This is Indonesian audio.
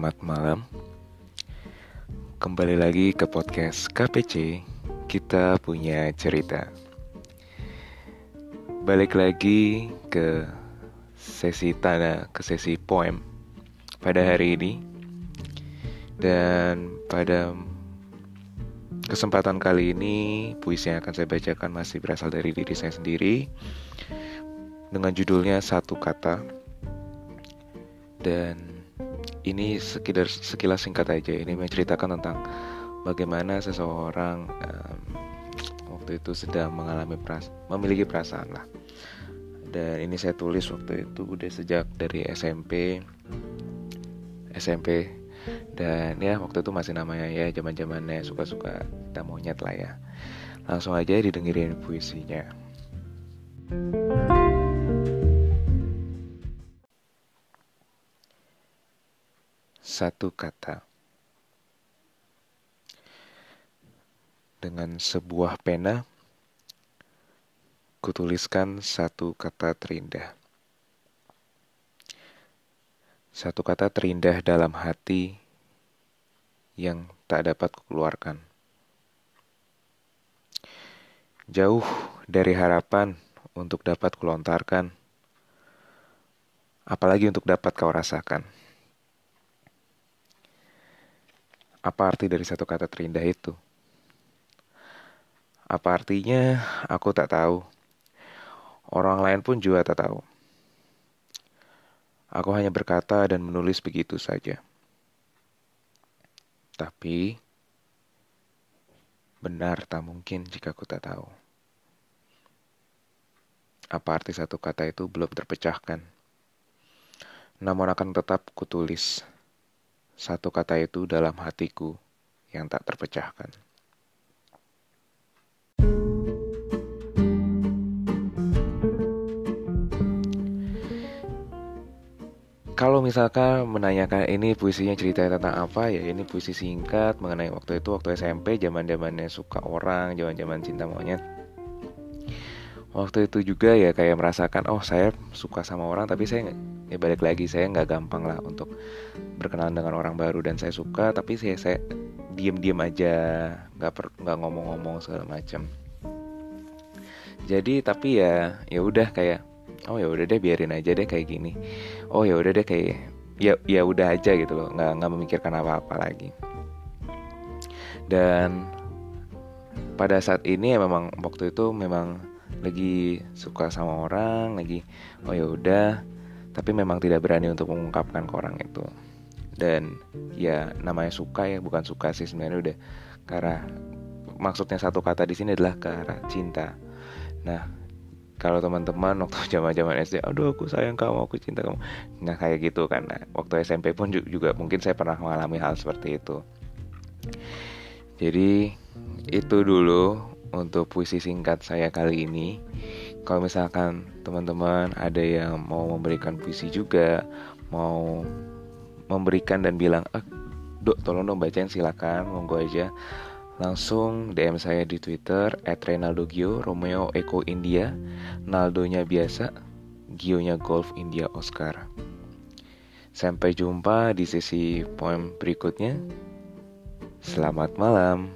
Selamat malam. Kembali lagi ke podcast KPC. Kita punya cerita. Balik lagi ke sesi tanah, ke sesi poem pada hari ini. Dan pada kesempatan kali ini puisi yang akan saya bacakan masih berasal dari diri saya sendiri dengan judulnya satu kata dan ini sekedar sekilas singkat aja. Ini menceritakan tentang bagaimana seseorang um, waktu itu sedang mengalami peras memiliki perasaan lah. Dan ini saya tulis waktu itu udah sejak dari SMP SMP dan ya waktu itu masih namanya ya zaman zamannya suka-suka kita monyet lah ya. Langsung aja didengerin puisinya. Satu kata. Dengan sebuah pena, kutuliskan satu kata terindah. Satu kata terindah dalam hati yang tak dapat kukeluarkan. Jauh dari harapan untuk dapat kulontarkan, apalagi untuk dapat kau rasakan. Apa arti dari satu kata terindah itu? Apa artinya? Aku tak tahu. Orang lain pun juga tak tahu. Aku hanya berkata dan menulis begitu saja. Tapi, benar tak mungkin jika aku tak tahu. Apa arti satu kata itu belum terpecahkan. Namun akan tetap kutulis satu kata itu dalam hatiku yang tak terpecahkan. Kalau misalkan menanyakan ini puisinya cerita tentang apa ya ini puisi singkat mengenai waktu itu waktu SMP zaman zamannya suka orang zaman zaman cinta monyet waktu itu juga ya kayak merasakan oh saya suka sama orang tapi saya ya balik lagi saya nggak gampang lah untuk berkenalan dengan orang baru dan saya suka tapi saya saya diem diem aja nggak per nggak ngomong-ngomong segala macam jadi tapi ya ya udah kayak oh ya udah deh biarin aja deh kayak gini. Oh ya udah deh kayak ya ya udah aja gitu loh nggak nggak memikirkan apa-apa lagi. Dan pada saat ini ya memang waktu itu memang lagi suka sama orang lagi oh ya udah tapi memang tidak berani untuk mengungkapkan ke orang itu dan ya namanya suka ya bukan suka sih sebenarnya udah karena maksudnya satu kata di sini adalah ke cinta. Nah kalau teman-teman waktu zaman zaman SD aduh aku sayang kamu aku cinta kamu. Nah kayak gitu kan. Nah, waktu SMP pun juga mungkin saya pernah mengalami hal seperti itu. Jadi itu dulu untuk puisi singkat saya kali ini. Kalau misalkan teman-teman ada yang mau memberikan puisi juga mau memberikan dan bilang ah dok tolong dong bacain silakan monggo aja. Langsung DM saya di Twitter @renaldogio Romeo Eko India Naldonya biasa Gionya Golf India Oscar. Sampai jumpa di sesi poem berikutnya. Selamat malam